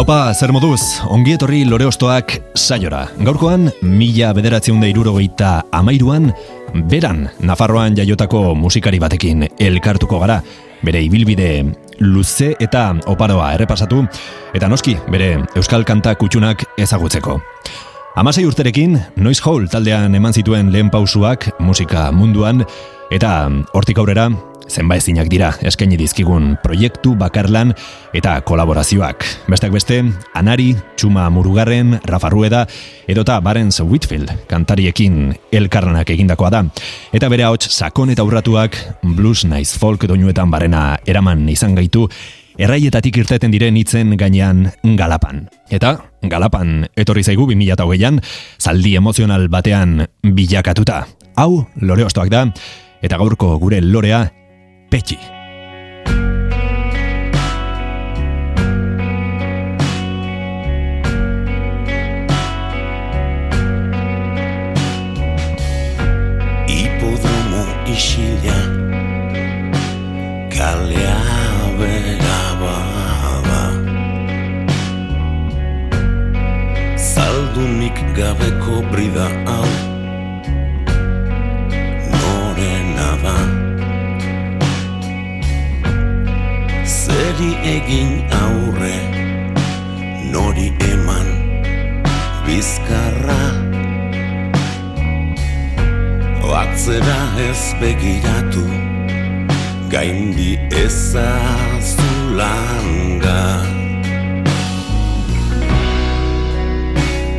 Haupa, zer moduz, ongi etorri lore ostoak saiora. Gaurkoan, mila bederatzeun da irurogeita amairuan, beran, Nafarroan jaiotako musikari batekin elkartuko gara, bere ibilbide luze eta oparoa errepasatu, eta noski, bere euskal kanta kutxunak ezagutzeko. Amasei urterekin, Noise Hall taldean eman zituen lehen pausuak musika munduan, eta hortik aurrera, zenbaezinak dira eskaini dizkigun proiektu bakarlan eta kolaborazioak. Besteak beste, Anari, Txuma Murugarren, Rafa Rueda, edota Barents Whitfield kantariekin elkarlanak egindakoa da. Eta bere ahots sakon eta urratuak blues nice folk doinuetan barena eraman izan gaitu, erraietatik irteten diren hitzen gainean galapan. Eta, galapan etorri zaigu 2008an, zaldi emozional batean bilakatuta. Hau, lore ostoak da, eta gaurko gure lorea Peti. ischilla calleave lavava Saldumik gabe cobrida au egin aurre Nori eman Bizkarra. Atzera ez begiratu Gaindi ezazulanga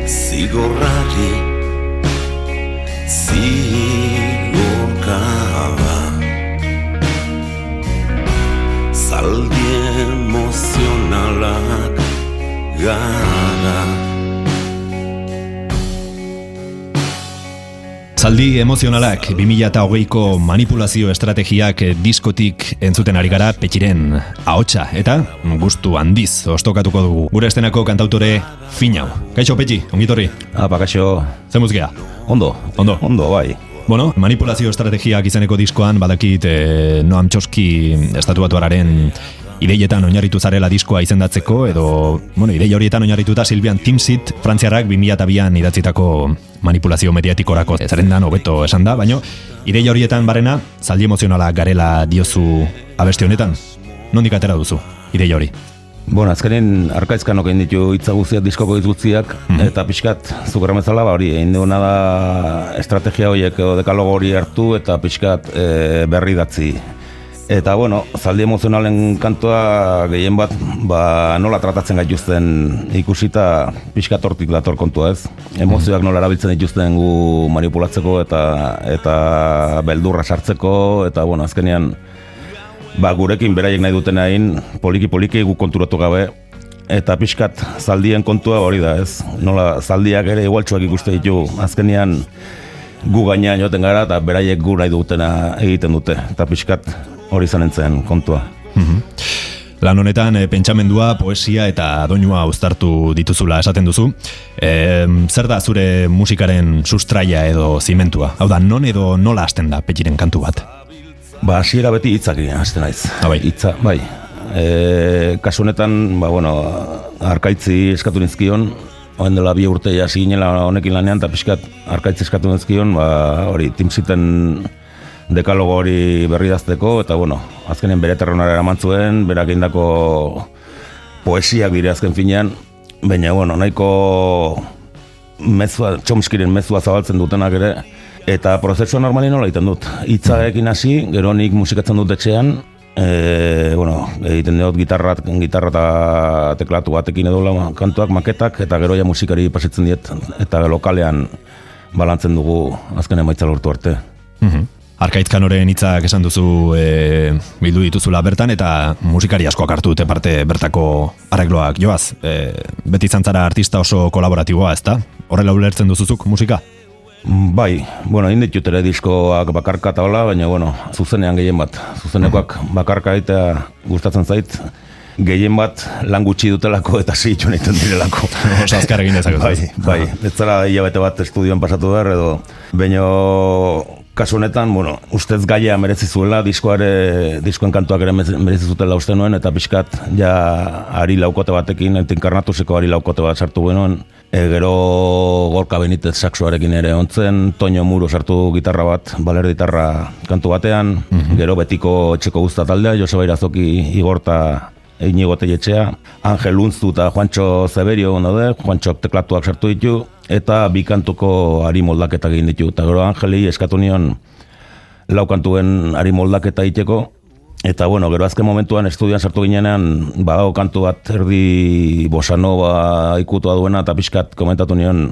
Zigorrari Zigorkaba emozionalak gara Zaldi emozionalak 2008ko manipulazio estrategiak diskotik entzuten ari gara petxiren ahotsa eta gustu handiz ostokatuko dugu. Gure estenako kantautore finau. Kaixo petxi, ongitorri. Apa, kaixo. Ze muzgia? Ondo. Ondo. Ondo, bai. Bueno, manipulazio estrategiak izeneko diskoan badakit eh, Noam Txoski estatuatuararen ideietan oinarritu zarela diskoa izendatzeko edo, bueno, idei horietan oinarrituta Silvian Timsit, frantziarrak 2002an idatzitako manipulazio mediatikorako zerrendan hobeto esan da, baino idei horietan barena zaldi emozionala garela diozu abesti honetan. Nondik atera duzu idei hori? Bueno, azkenen arkaizkan okein ditu hitza guztiak, diskoko hitz guztiak, Mhm. eta pixkat, zugarra bezala, ba, hori, egin duguna da estrategia horiek edo dekalogo hori hartu eta pixkat e, berri datzi. Eta, bueno, zaldi emozionalen kantua gehien bat, ba, nola tratatzen gaituzten ikusita pixkat hortik dator kontua ez. Emozioak nola erabiltzen dituzten gu manipulatzeko eta eta beldurra sartzeko, eta, bueno, azkenean, ba, gurekin beraiek nahi duten hain, poliki-poliki gu konturatu gabe, eta pixkat zaldien kontua hori da, ez? Nola zaldiak ere igualtsuak ikuste ditu, azkenean gu gainean joten gara, eta beraiek gu nahi dutena egiten dute, eta pixkat hori zanentzen kontua. Lan honetan e, pentsamendua, poesia eta doinua uztartu dituzula esaten duzu. E, zer da zure musikaren sustraia edo zimentua? Hau da, non edo nola hasten da petxiren kantu bat? Ba, hasiera beti hitzak hasten naiz. Ah, bai. Hitza, bai. E, kasu honetan, ba, bueno, arkaitzi eskatu nizkion, oen dela bi urte hasi ginela honekin lanean, eta pixkat arkaitzi eskatu nizkion, ba, hori, timziten dekalogo hori berri dazteko, eta bueno, azkenen bere terronara eraman zuen, berak indako poesiak dire azken finean, baina, bueno, nahiko mezua, txomskiren mezua zabaltzen dutenak ere, eta prozesua normali nola egiten dut. Hitzaekin hasi, gero nik musikatzen dut etxean, e, bueno, egiten dut gitarra, gitarra eta teklatu batekin edo kantuak, maketak, eta gero ja musikari pasetzen diet, eta lokalean balantzen dugu azken emaitza lortu arte. Mhm. Arkaitzkanoren hitzak esan duzu e, bildu dituzula bertan eta musikari askoak hartu dute parte bertako arregloak joaz. E, beti izan zara artista oso kolaboratiboa, ezta? Horrela ulertzen duzuzuk musika? Bai, bueno, egin ditut ere diskoak bakarka eta hola, baina, bueno, zuzenean gehien bat. Zuzenekoak bakarka eta gustatzen zait, gehien bat lan gutxi dutelako eta zitxu egiten direlako. Oso azkar egin dezakezu. Bai, bai, ez zara hilabete bat estudioan pasatu behar edo, baino kasu honetan, bueno, ustez gaia merezi zuela, diskoare, diskoen kantuak ere merezi zutela uste nuen, eta pixkat, ja, ari laukote batekin, eta inkarnatuseko ari laukote bat sartu genuen, e, gero gorka benitez saksoarekin ere ontzen, Toño Muro sartu gitarra bat, baler gitarra kantu batean, gero betiko etxeko guzta taldea, Joseba Irazoki igorta Inigo Telletxea, Angel Unztu eta Juancho Zeberio daude, Juancho teklatuak sartu ditu, eta bi kantuko ari moldaketa egin ditu. Eta gero Angeli eskatu nion lau kantuen ari moldaketa iteko, eta bueno, gero azken momentuan estudian sartu ginenean, badago kantu bat erdi bosanova ikutua duena, eta pixkat komentatu nion,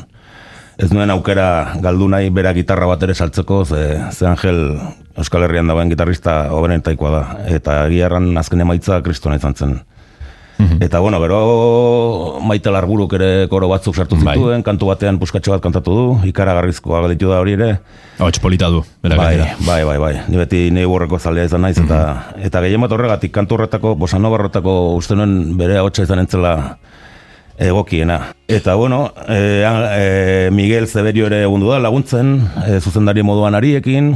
ez nuen aukera galdu nahi bera gitarra bat ere saltzeko, ze, ze Angel Euskal Herrian dagoen gitarrista hobenetaikoa da. Eta egiarran azken emaitza kristona izan zen. Eta bueno, gero maite larburuk ere koro batzuk sartu Bai. zituen, kantu batean puskatxo bat kantatu du, ikaragarrizkoa galitu da hori ere. Hots polita du, Bai, bai, bai, bai. Ni beti nei borreko zalea izan naiz, eta, eta gehien bat horregatik, kantu horretako, bosanova horretako uste nuen bere hotxa izan entzela egokiena. Eta bueno, e, e, Miguel Zeberio ere egundu da laguntzen, e, zuzendari moduan ariekin,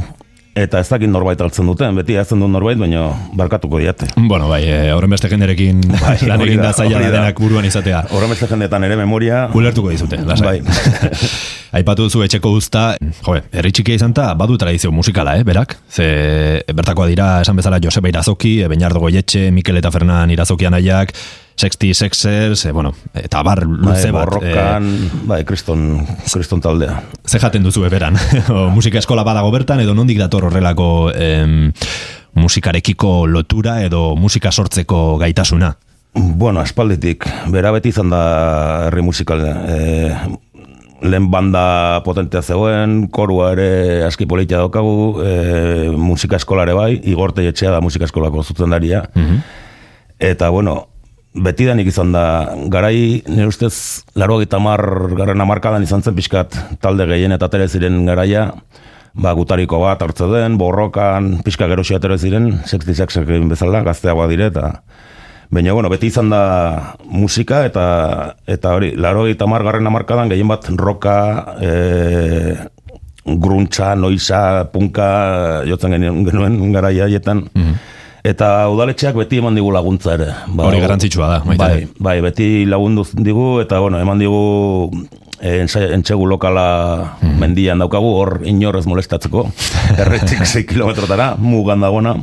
eta ez dakit norbait altzen duten, beti hazten du norbait, baina barkatuko diate. Bueno, bai, e, horren beste jenderekin Bai, lan egin da, zaila da denak buruan izatea. Horren beste jendetan ere memoria, Ulertuko dizute, lasai. bai, Aipatu duzu etxeko guzta, jo, herri txikia izan ta, badu tradizio musikala, eh, berak? Ze, bertakoa dira, esan bezala Joseba Irazoki, Beñardo Goietxe, Mikel eta Fernan Irazoki anaiak, Sexty Sexers, e, bueno, eta bar bai, luze bat. borrokan, bai, kriston, kriston taldea. E, ze jaten duzu beran? o, musika eskola badago bertan, edo nondik dator horrelako em, musikarekiko lotura edo musika sortzeko gaitasuna? Bueno, aspalditik, bera beti izan da herri musikal. E, lehen banda potentea zegoen, korua ere aski politia daukagu, e, musika eskolare bai, igorte etxea da musika eskolako zuzendaria. Eta, bueno, betidanik izan da, garai, nire ustez, laro mar garren amarkadan izan zen pixkat talde gehien eta tere ziren garaia, ba, gutariko bat hartze den, borrokan, pixka gerosia tere ziren, sextizak egin bezala, gazteagoa dire, eta Baina, bueno, beti izan da musika eta eta hori, laro eta margarren amarkadan gehien bat roka, e, gruntza, noisa, punka, jotzen genuen, genuen garaia haietan. Eta udaletxeak beti eman digu laguntza ere. Ba, Hori garrantzitsua da, baita Bai, bai, beti lagundu digu eta bueno, eman digu eh, entsegu lokala mendian daukagu, hor inorrez molestatzeko, erretik 6 kilometrotara, mugan dagoena.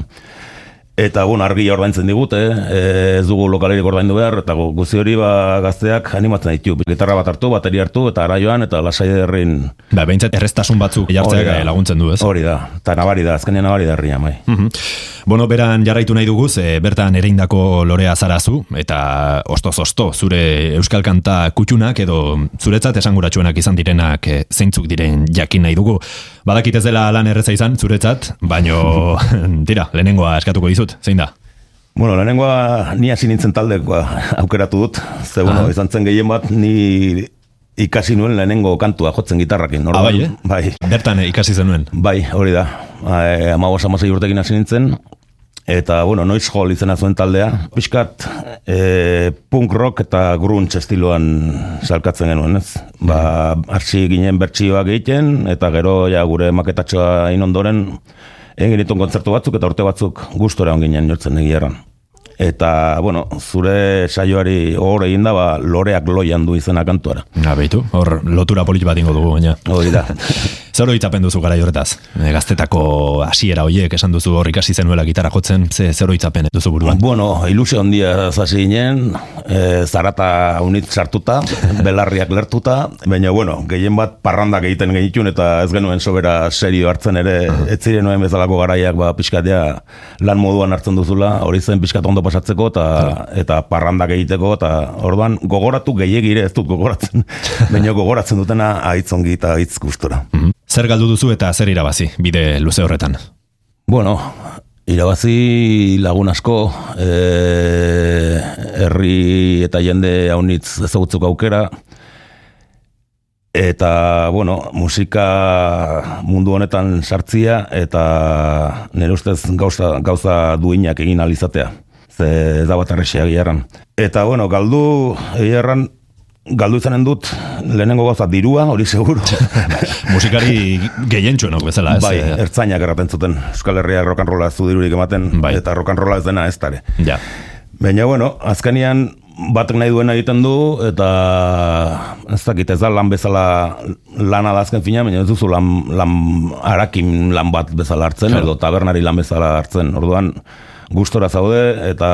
Eta, bueno, argi ordaintzen digute, eh, ez dugu lokalerik ordaindu behar, eta gu- guzti hori ba, gazteak animatzen ditu. Gitarra bat hartu, bateria hartu, eta ara joan, eta lasai derrin Ba, behintzat erreztasun batzuk jartzeak eh, laguntzen du, ez? hori da. Eta nabari da, azkenean nabari da herria, bai. Mhm. Bueno, beran jarraitu nahi dugu, ze bertan ereindako lorea zarazu, eta ostoz-osto, zure euskal kanta kutxunak edo zuretzat esanguratsuenak izan direnak eh, zeintzuk diren jakin nahi dugu. Badakit ez dela lan erreza izan, zuretzat, baino, tira, lehenengoa eskatuko dizut, zein da? Bueno, lehenengoa ni hasi nintzen taldekoa aukeratu dut. Ze, bueno, izan zen gehien bat, ni ikasi nuen lehenengo kantua jotzen gitarrakin. Ah, bai, eh? Bai, Bertan eh, ikasi zenuen. bai, hori da. E, amabos amasei urtekin hasi nintzen. Eta, bueno, noiz hall izena zuen taldea. Piskat, e, punk rock eta grunge estiloan salkatzen genuen, ez? Ba, hasi ginen bertsioak egiten, eta gero ja gure maketatxoa hain ondoren, egin genituen kontzertu batzuk eta urte batzuk gustora on ginen jortzen egieran. Eta, bueno, zure saioari hor egin da, ba, loreak loian du izena kantuara. Na, behitu, hor lotura polit bat ingo dugu, baina. Hori da. Zer oroitzapen duzu gara horretaz? E, gaztetako hasiera hoiek esan duzu hor ikasi zenuela gitarra jotzen, ze zer oroitzapen duzu buruan? Bueno, ilusio handia zasi ginen, e, zarata unit sartuta, belarriak lertuta, baina, bueno, gehien bat parrandak egiten genitun eta ez genuen sobera serio hartzen ere, ez ziren noen bezalako garaiak ba, pixkatea lan moduan hartzen duzula, hori zen pixkat ondo pasatzeko eta, eta parrandak egiteko, eta orduan gogoratu gehiagire ez dut gogoratzen, baina gogoratzen dutena aitz ongi eta aitz gustora. Mhm. Zer galdu duzu eta zer irabazi, bide luze horretan? Bueno, irabazi lagun asko, e, herri eta jende haunitz ezagutzuk aukera, eta, bueno, musika mundu honetan sartzia, eta nire ustez gauza, gauza duinak egin alizatea. Ze ez da bat arrexia egiarran. Eta, bueno, galdu egiarran, galdu izanen dut lehenengo gauza dirua, hori seguro. Musikari gehientsuenok bezala, ez? bai, Eh, ertzainak erraten zuten. Euskal Herria rock and rolla ez du dirurik ematen, Bai. eta rock and rolla ez dena ez dare. Ja. Baina, bueno, azkenian batek nahi duena egiten du, eta ez dakit ez da lan bezala lana da azken fina, baina ez duzu lan, lan harakin lan bat bezala hartzen, Claro. edo tabernari lan bezala hartzen. Orduan, gustora zaude, eta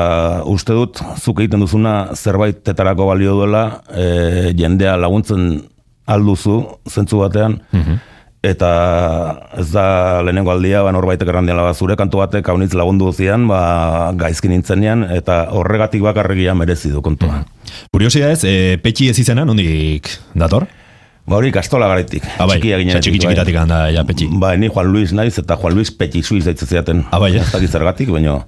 uste dut, zuk egiten duzuna zerbaitetarako balio duela, e, jendea laguntzen alduzu, zentzu batean, eta ez da lehenengo aldia, ba, norbaitek errandian ba, zure kantu batek haunitz lagundu zian, ba, gaizkin nintzenean, eta horregatik bakarregia merezi du kontua. Kuriosia ez, e, petxi ez izena, nondik dator? Ba hori kastola garaitik, Ah, bai, txikia ginenetik, txiki txikitatik handa, ja, petxi. Ba, ni Juan Luis naiz, eta Juan Luis Petxi Suiz daitze ziaten. Ah, bai, eh? Ez dakit zergatik, baina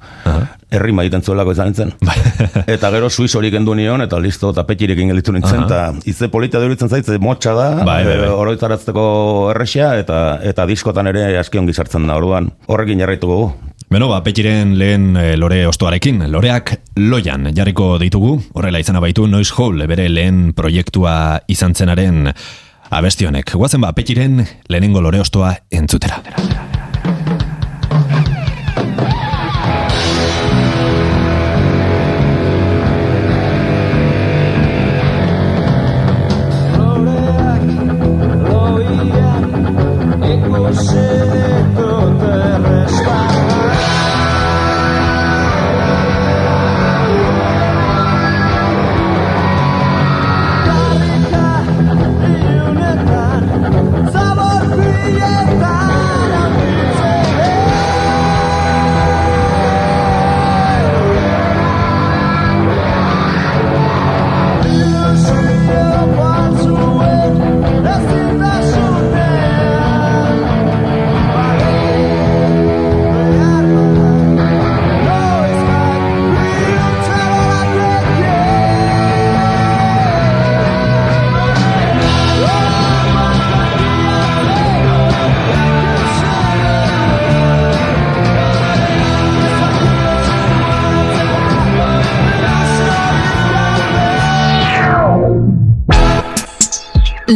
herri maiten zuelako izan nintzen. Bai. eta gero Suiz hori gendu nion, eta listo, eta petxirekin gelditu nintzen, eta ize polita duritzen zaitze motxa da, Bai, bai, bai. e, oroitzaratzeko erresia, eta eta diskotan ere aski ongi sartzen da, orduan. Horrekin jarraitu gogu. Beno, ba, petxiren lehen e, lore ostoarekin, loreak loian jarriko ditugu, horrela izana baitu Noise Hall bere lehen proiektua izan zenaren abesti honek. Guazen ba, petxiren lehenengo lore ostoa entzutera.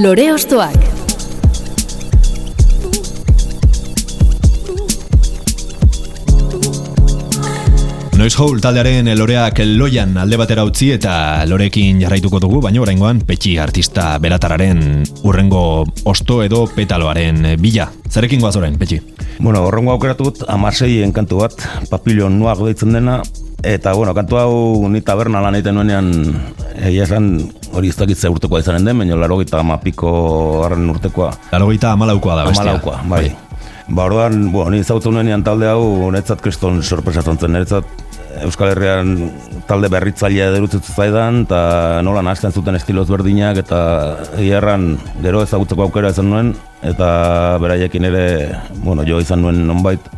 Lore Ostoak. Noise Hall taldearen loreak loian alde batera utzi eta lorekin jarraituko dugu, baina oraingoan petxi artista beratararen urrengo osto edo petaloaren bila. Zarekin goaz orain, petxi? Bueno, horrengo aukeratu dut, amaseien kantu bat, papilion nuak deitzen dena, eta, bueno, kantu hau ni taberna lan egiten nuenean, egia esan, hori ez dakit urtekoa izanen den, baina laro gita amapiko harren urtekoa, Laurogeita amalaukoa da bestia. amalaukoa, bai. Ba, orduan, bueno, ni zautzen nuenean talde hau, netzat kriston sorpresatzen zen, netzat Euskal Herrian talde berritzailea derutzen zaidan, eta nola nahasten zuten estiloz berdinak, eta egiarran gero ezagutzeko aukera izan nuen, eta beraiekin ere, bueno, jo izan nuen nonbait,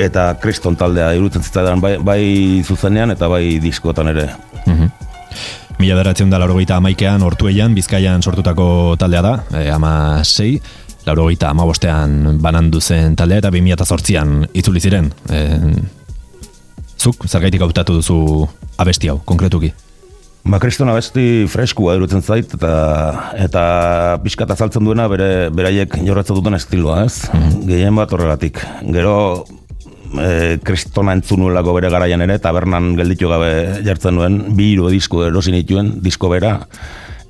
eta kriston taldea irutzen zitzaidan bai, bai zuzenean eta bai diskotan ere. Mhm. Mila beratzen da laurogeita amaikean ortueian, bizkaian sortutako taldea da, e, ama sei, laurogeita amabostean banandu zen taldea eta 2008an itzuli ziren. E, zuk, zergaitik hautatu duzu abesti hau, konkretuki? Ba, kriston abesti freskua irutzen zait, eta, eta pixkat azaltzen duena bere, beraiek jorratzen duten estiloa, ez? Gehien bat horregatik. Gero, e, kristona entzun nuelako bere garaian ere, tabernan gelditu gabe jartzen nuen, bi hiru disko erosi nituen, disko bera,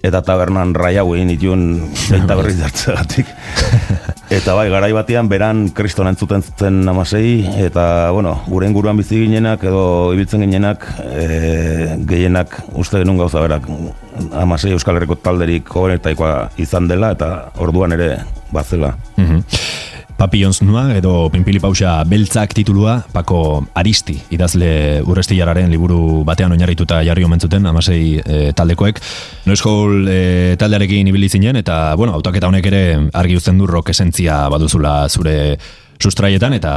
eta tabernan rai hau egin nituen baita berriz jartzegatik. eta bai, garai batean beran kristona entzuten zen amasei, eta, bueno, gure inguruan bizi ginenak edo ibiltzen ginenak, e, gehienak uste genuen gauza berak, amasei Euskal Herriko talderik hobenetaikoa izan dela, eta orduan ere bazela. Mhm. Papillons Noir edo Pinpili Pausa beltzak titulua Pako Aristi idazle urrestilararen liburu batean oinarrituta jarri omen zuten amasei e, taldekoek Noise Hall e, taldearekin ibili zinen eta bueno, autaketa honek ere argi uzten du rock esentzia baduzula zure sustraietan eta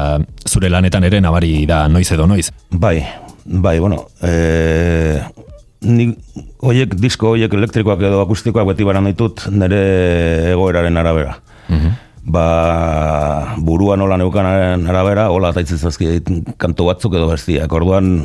zure lanetan ere nabari da noiz edo noiz. Bai, bai, bueno, e, ni hoiek disko hoiek elektrikoak edo akustikoak beti baran ditut nire egoeraren arabera. Ba, burua nola neukanaren arabera, hola ataitzen zazki kantu batzuk edo bestiak. Orduan,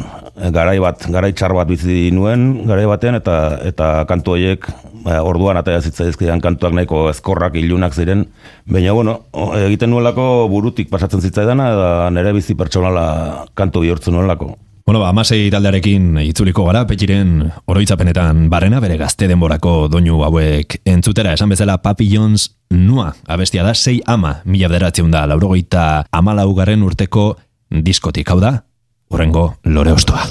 garai bat, garai txar bat bizi nuen, garai batean, eta eta kantu horiek, ba, orduan ataia zitzaizkidan kantuak nahiko ezkorrak, ilunak ziren. Baina, bueno, egiten nuelako burutik pasatzen zitzaidana, eta nire bizi pertsonala kantu bihurtzen nuelako. Bueno, ba, amasei taldearekin itzuliko gara, petxiren oroitzapenetan barrena, bere gazte denborako doinu hauek entzutera, esan bezala Papi Jones nua, abestia da, sei ama, mila bederatzeun da, laurogeita amalaugarren urteko diskotik, hau da, urrengo lore ostoa.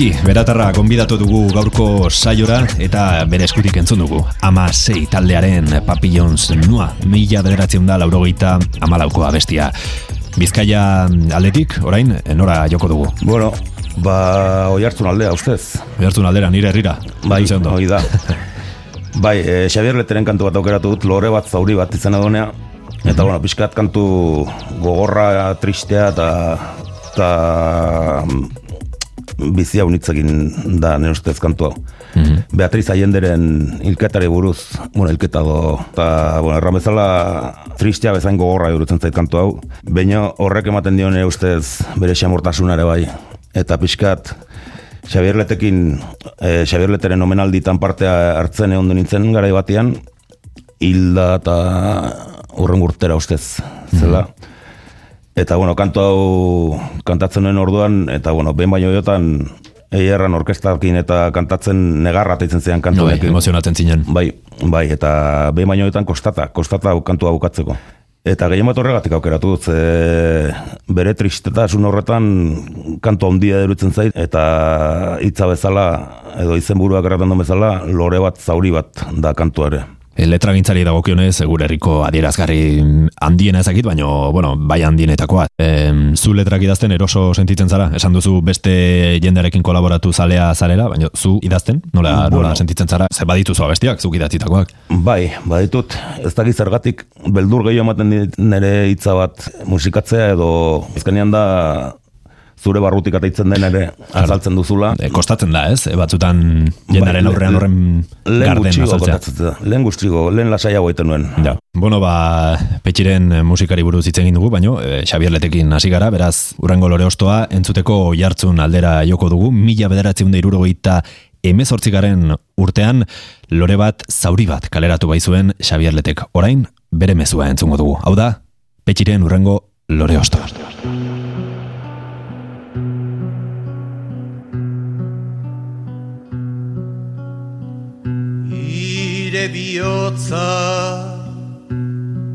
Petxi, beratarra gonbidatu dugu gaurko saiora eta bere eskutik entzun dugu. Ama sei taldearen Papi Jones nua, mila bederatzeun da laurogeita amalauko abestia. Bizkaia aldetik, orain, nora joko dugu. Bueno, ba, oi hartzun aldea, ustez. Behartzun aldera, nire herrira. Bai, hoi da. bai, e, Xabier Leteren kantu bat aukeratu dut, lore bat zauri bat izan edonea. Eta, bueno, pixkat kantu gogorra, tristea eta eta mm, bizia unitzekin da nire ustez kantu hau. Beatriz Allenderen hilketari buruz, bueno, hilketa do, eta, bueno, erran bezala tristea bezain gogorra iruditzen zait kantu hau. Baina horrek ematen dio nire ustez bere xamortasunare bai. Eta pixkat, Xabier Letekin, eh, Xabier Leteren omenalditan parte hartzen egon nintzen garai batean, hilda eta urren urtera ustez, zela. Eta, bueno, kantu hau kantatzen nuen orduan, eta, bueno, behin baino jotan, eierran orkestakin eta kantatzen negarra teitzen zean kantu Bai, honekin. emozionatzen zinen. Bai, bai, eta behin baino jotan kostata, kostata kantua bukatzeko. Eta gehien bat horregatik aukeratu dut, ze bere tristetasun horretan kantu handia derutzen zait, eta hitza bezala, edo izenburuak erraten bezala, lore bat, zauri bat da kantua ere. E, letra gintzari dagokionez, gure herriko adierazgarri handiena ezakit, baino, bueno, bai handienetakoa. E, zu letrak idazten eroso sentitzen zara? Esan duzu beste jendearekin kolaboratu zalea zarela, baina zu idazten? Nola, nola Bueno. sentitzen zara? Zer badituzu abestiak, zuk idatzitakoak? Bai, baditut, ez dakit zergatik, beldur gehiago ematen nire hitza bat musikatzea edo ezkenean da zure barrutik ateitzen den ere azaltzen duzula. E, kostatzen da, ez? E, batzutan Bai, aurrean le- horren garden azaltzea. lehen guztigo, lehen lasaiago egiten nuen. Ja. Bueno, ba, petxiren musikari buruz hitz egin dugu, baino, e, Xabier Letekin hasi gara, beraz, urrengo lore ostoa, entzuteko jartzun aldera joko dugu, mila bederatzen da irurogeita emezortzigaren urtean, lore bat, zauri bat kaleratu baizuen Xabier Letek. Orain, bere mezua entzungo dugu. Hau da, petxiren urrengo lore ostoa. Ire bihotza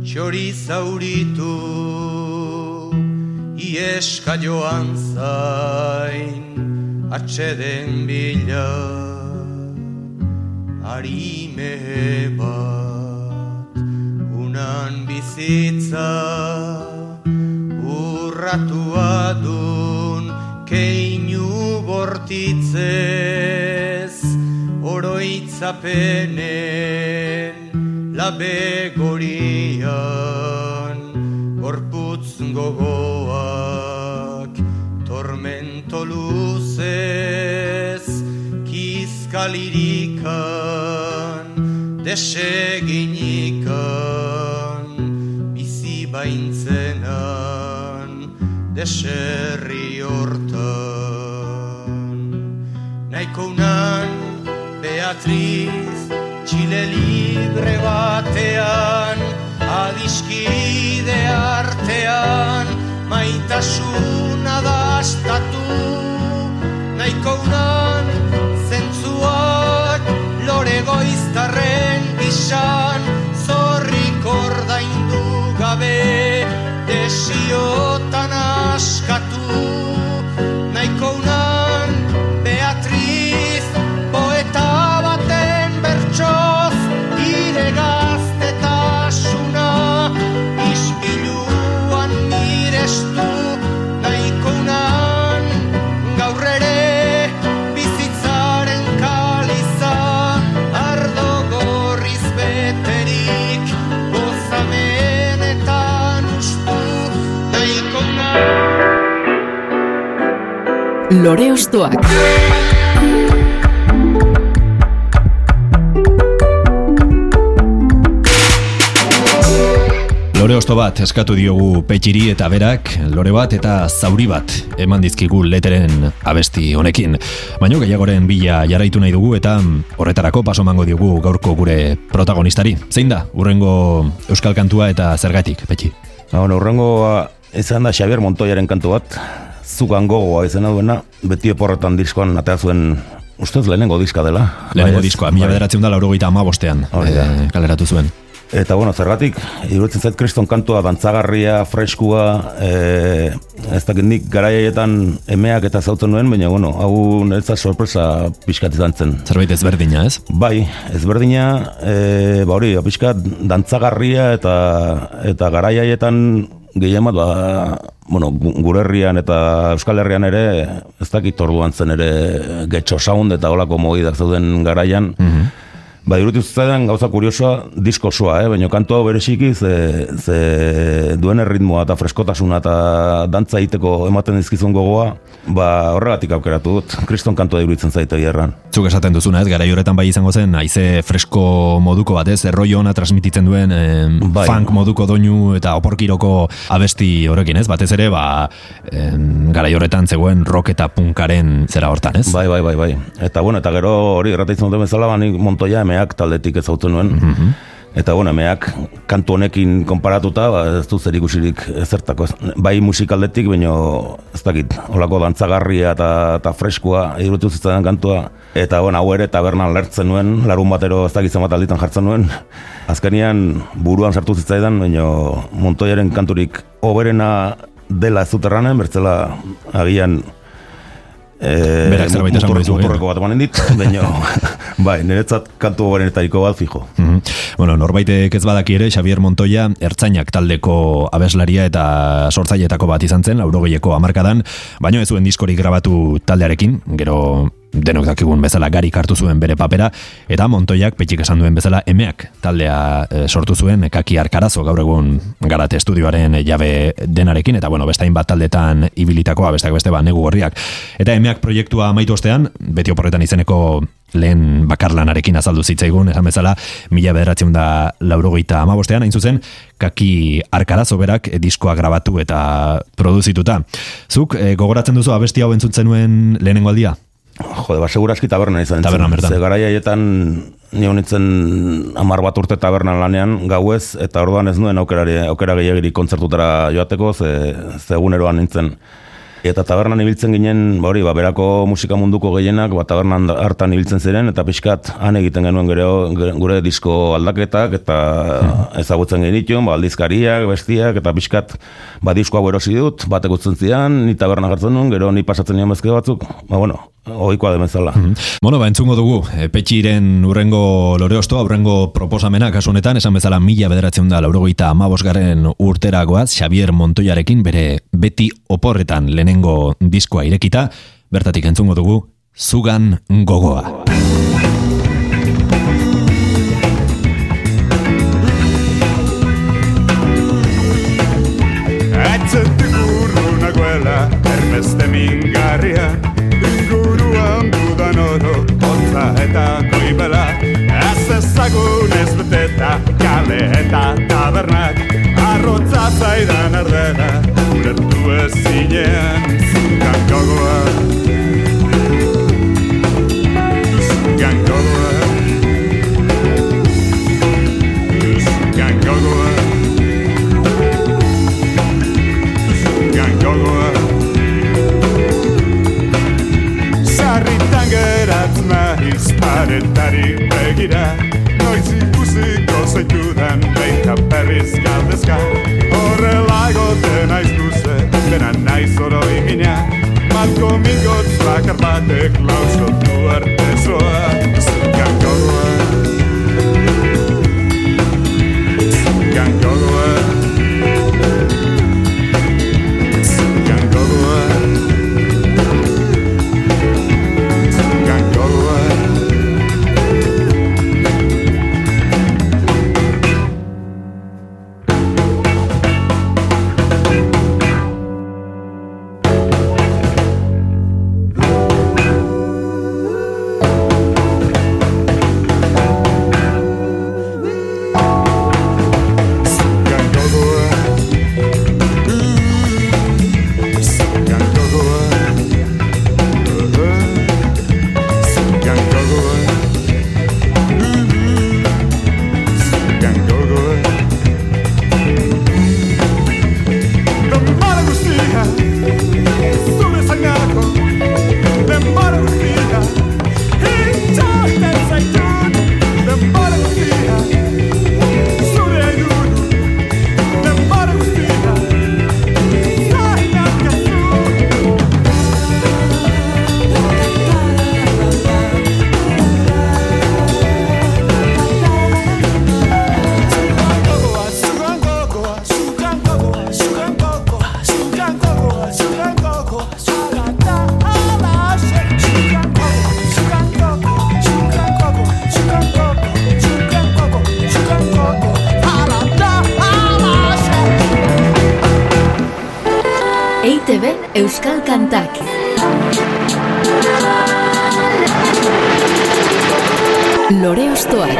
txori zauritu Ieska joan zain atxeden bila Arime bat unan bizitza Urratua dun keinu bortitzez oroitzapenen labe gorian gorputz gogoak tormento luzez kizkalirikan deseginikan bizi baintzenan deserri hortan. Nahiko unan Beatriz Txile libre batean Adiskide artean Maitasuna dastatu Nahiko unan zentzuak Lore goiztarren gizan Lore Ostoak. Lore osto bat eskatu diogu petxiri eta berak, lore bat eta zauri bat eman dizkigu leteren abesti honekin. Baina gehiagoren bila jarraitu nahi dugu eta horretarako paso mango diogu gaurko gure protagonistari. Zein da, urrengo euskal kantua eta zergatik, petxi? Ba, bueno, urrengo izan da Xavier Montoyaren kantu bat, zugan gogoa izena duena, beti oporretan diskoan atea zuen, ustez lehenengo diska dela. Lehenengo Bai, diskoa, mila Bai. bederatzen da laurogeita amabostean Hori da. eh, kaleratu zuen. Eta bueno, zergatik, iruditzen zait kriston kantua, dantzagarria, freskua, e, ez dakit nik garaiaietan emeak eta zautzen nuen, baina bueno, hau niretzat sorpresa pixkat izan zen. Zerbait ezberdina, ez? Bai, ezberdina, e, ba hori, pixkat dantzagarria eta eta garaiaietan gehien bat, ba, bueno, gu- gure herrian eta Euskal Herrian ere, ez dakit orduan zen ere getxo sound eta olako mogidak zauden garaian, Ba, irutu zitzaidan gauza kuriosoa disko osoa, eh? baina kantu hau bereziki ze, ze duen erritmoa eta freskotasuna eta dantza egiteko ematen dizkizun gogoa, ba, horregatik aukeratu dut, kriston kantua iruditzen zaite erran. Zuk esaten duzuna, ez, garai horretan bai izango zen, haize fresko moduko bat, ez, erroi ona transmititzen duen eh, Bai. funk moduko doinu eta oporkiroko abesti horrekin, ez, batez ere, ba, em, garai horretan zegoen rock eta punkaren zera hortan, ez? Bai, bai, bai, bai. Eta bueno, eta gero hori errataitzen duten bezala, ba, nik Montoya emeak taldetik ezautzen nuen. Eta bueno, emeak kantu honekin konparatuta, ba, ez du zer ikusirik ezertako. Ez, bai musikaldetik, baino ez dakit, olako dantzagarria eta, eta freskua irutu zitzaidan kantua. Eta bueno, hau ere tabernan lertzen nuen, larun batero ez dakit zenbat alditan jartzen nuen. Azkenian buruan sartu zitzaidan, baino Montoyaren kanturik oberena dela ez dut erranen, bertzela agian Eh, Berak zerbait mutur- dizu, Muturreko bat emanen dit, baina, bai, niretzat kantu goberenetariko bat fijo. Mhm. Bueno, norbaitek ez badaki ere, Xavier Montoya, ertzainak taldeko abeslaria eta sortzailetako bat izan zen, laurogeieko amarkadan, baino ez zuen diskorik grabatu taldearekin, gero denok dakigun bezala garik hartu zuen bere papera, eta Montoyak petxik esan duen bezala emeak taldea eh, sortu zuen kaki arkarazo gaur egun garate estudioaren jabe denarekin, eta bueno, bestain bat taldetan ibilitakoa, besteak beste ba, negu gorriak. Eta emeak proiektua amaitu ostean, beti oporretan izeneko lehen bakarlanarekin azaldu zitzaigun, esan bezala, mila bederatzen da laurogeita amabostean, hain zuzen, kaki arkarazo berak eh, diskoa grabatu eta produzituta. Zuk, eh, gogoratzen duzu abesti hau entzuntzen nuen lehenengo aldia? Jode, ba, seguraski tabernan izan zen. Tabernan bertan. Ze garai haietan ni honitzen amar bat urte tabernan lanean gauez, eta orduan ez nuen aukerari, aukera gehiagiri kontzertutara joateko, ze, ze eguneroan nintzen. Eta tabernan ibiltzen ginen, ba hori, ba, berako musika munduko gehienak, ba, tabernan hartan ibiltzen ziren, eta pixkat han egiten genuen gure, gure disko aldaketak, eta ezagutzen genituen, ba, aldizkariak, bestiak, eta pixkat, ba, disko hau erosi dut, batek utzen zidan, ni taberna jartzen nuen, gero ni pasatzen nion bezke batzuk, ba, bueno, ohikoa demezala. Bueno, ba, entzungo dugu, e, petxiren urrengo lore ostoa, urrengo proposamena kasu honetan, esan bezala mila bederatzen da laurogeita amabosgarren urteragoaz, Xavier Montoyarekin bere beti oporretan lehenengo diskoa irekita, bertatik entzungo dugu, zugan gogoa. Atzetik urru nagoela, ermeste mingarria. Inguruan dudan oro, hotza eta goibela. Ez ezagun ez beteta, kale eta tabernak. Arrotza zaidan ulertu zinen zugan gogoa Zugan gogoa Zugan gogoa Zugan gogoa Zarritan geratz nahiz paretari begira. Noiz ikusiko zaitudan behin eta berriz galdezka. Horrela goten aiz dena naiz oroi mina Malko mingotz bakar batek lauskotu arte zoa Lore Ostoak.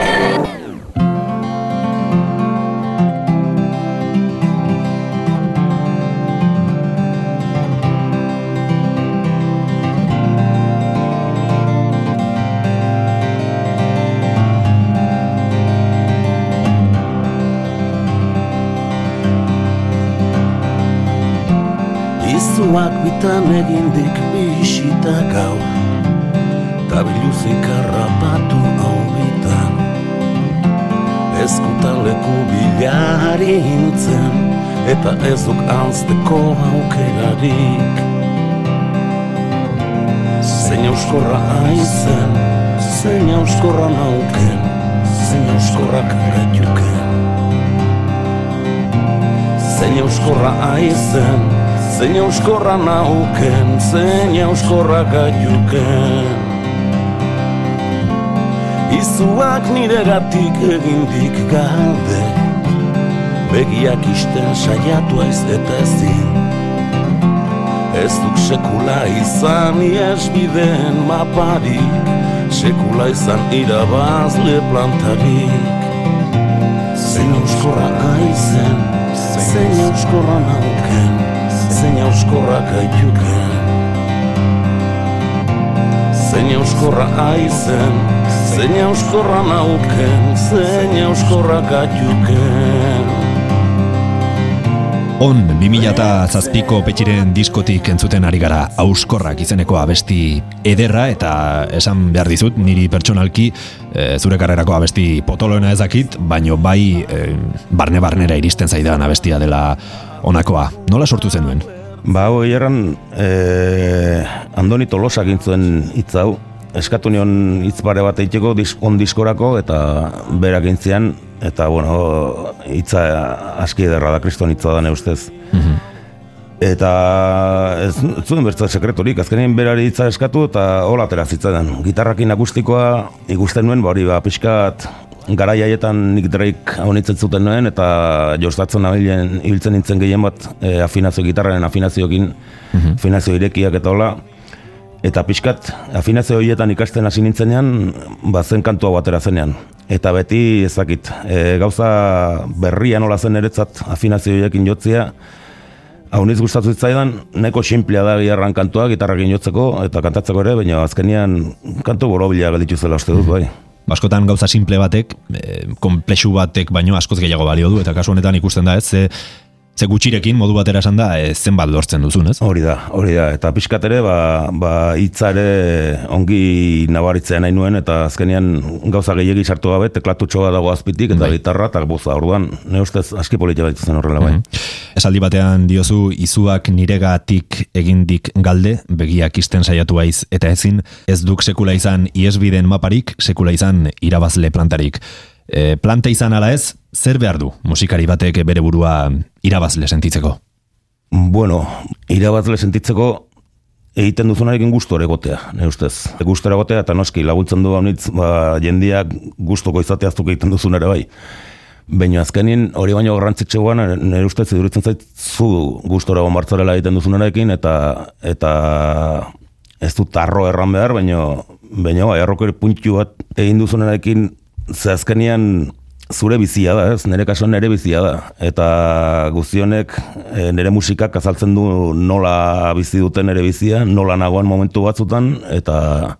Izuak bitan egin dik bisita gau Ta biluzik harrapatu Ezkutaleku bilari hintzen Eta ez duk anzteko aukerarik Zein euskorra aizen Zein euskorra nauken Zein euskorrak gaituken Zein euskorra aizen Zein euskorra nauken Zein euskorra gaiuken Izuak niregatik egindik galde. Begiak isten saiatu aiz eta ezin. Ez duk sekula izan iesbideen maparik Sekula izan irabazle plantarik. Zein euskorra aizen Zein euskorra nauken Zein euskorra gaituken. Zein euskorra aizen Zein euskorra nauken Zein euskorra gaituken On, 2007ko petxiren diskotik entzuten ari gara auskorrak izeneko abesti ederra eta esan behar dizut niri pertsonalki e, zure karrerako abesti potoloena ezakit, baino bai e, barne-barnera iristen zaidan abestia dela onakoa. Nola sortu zenuen? Ba, hoi erran, e, Andoni Tolosa gintzuen hitz hau, eskatu nion hitz pare bat eiteko dis, on diskorako, eta berak gintzean, eta, bueno, hitza aski ederra da, kriston hitza da ustez. Eta ez ez zuen bertza sekretorik, azkenean berari hitza eskatu eta hola atera zitzaidan. Gitarrakin akustikoa ikusten nuen, ba hori ba, pixkat garai haietan Nick Drake honitzen zuten nuen, eta jostatzen nabilen ibiltzen nintzen gehien bat e, afinazio gitarraren afinazioekin, afinazio irekiak eta hola. Eta pixkat, afinazio horietan ikasten hasi nintzenean, ba zen kantua batera zenean. Eta beti ezakit, e, gauza berria nola zen eretzat afinazio horiekin jotzia, Hau niz gustatu zitzaidan, neko simplea da biharran kantua, gitarrakin jotzeko eta kantatzeko ere, baina azkenian kantu borobila gelditu zela uste dut, bai. Askotan gauza simple batek, e, komplexu batek baino askoz gehiago balio du, eta kasu honetan ikusten da ez, ze, ze gutxirekin modu batera esan da, e, zenbat lortzen duzun, ez? Hori da, hori da. Eta pixkat ere, ba, ba hitza ere ongi nabaritzea nahi nuen, eta azkenean gauza gehiegi sartu gabe, teklatutxo bat dago azpitik, eta Bai. gitarra, eta boza, orduan, ne ustez, aski politia baitu zen horrela, bai. Esaldi batean diozu izuak niregatik egindik galde, begiak isten saiatu haiz eta ezin, ez duk sekula izan iesbiden maparik, sekula izan irabazle plantarik. E, planta izan ala ez, zer behar du musikari batek bere burua irabazle sentitzeko? Bueno, irabazle sentitzeko egiten duzunarekin gustu ere egotea, ne ustez. Gustu ere egotea, eta noski laguntzen du haunitz, ba, jendiak gustoko izatea aztuk egiten duzun ere bai. Baina azkenin hori baino garrantzitsuan nire ustez iduritzen zait zu gustora martzarela egiten duzunarekin eta eta ez du tarro erran behar, baina baina bai, arrokeri puntu bat egin duzunarekin ze azkenian zure bizia da, ez? Nire kasuan nire bizia da. Eta guztionek e, nire musikak azaltzen du nola bizi duten nire bizia, nola nagoan momentu batzutan, eta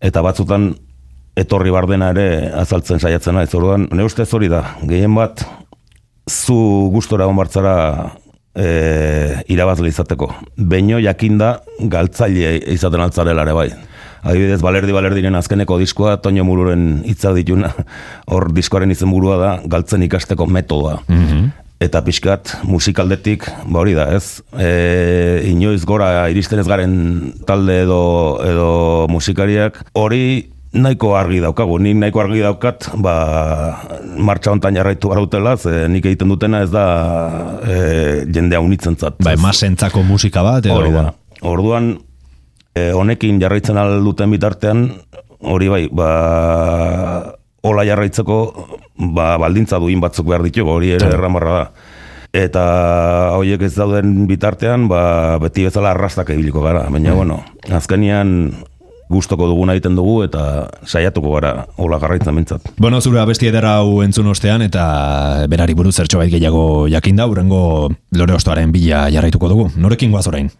eta batzutan etorri bardena ere azaltzen saiatzen naiz. Orduan, nire ustez hori da, gehien bat zu gustora onbartzara e, irabazle izateko. Beino jakinda galtzaile izaten altzarela ere bai. Adibidez, balerdi balerdiren azkeneko diskoa, Toño Mururen hitza dituna, hor diskoaren izenburua da, galtzen ikasteko metodoa. Eta pixkat musikaldetik, ba hori da, ez? E, inoiz gora iristen ez garen talde edo, edo musikariak, hori nahiko argi daukagu, nik nahiko argi daukat, ba, martxa hontan jarraitu barautela, ze nik egiten dutena ez da e, jendea unitzen zat. Bai, masentzako musika bat, edo... Hori da. Orduan, e, honekin jarraitzen al duten bitartean, hori bai, ba, hola jarraitzeko, ba, baldintza duin batzuk behar ditugu, hori ere erramarra da. Eta horiek ez dauden bitartean, ba, beti bezala arrastak ibiliko gara. Baina, bueno, azkenian gustoko duguna egiten dugu eta saiatuko gara hola jarraitzen mintzat. Bueno, zure abesti ederra hau entzun ostean eta berari buruz zertxo bait gehiago jakinda, urrengo lore ostoaren bila jarraituko dugu. Norekin goaz orain?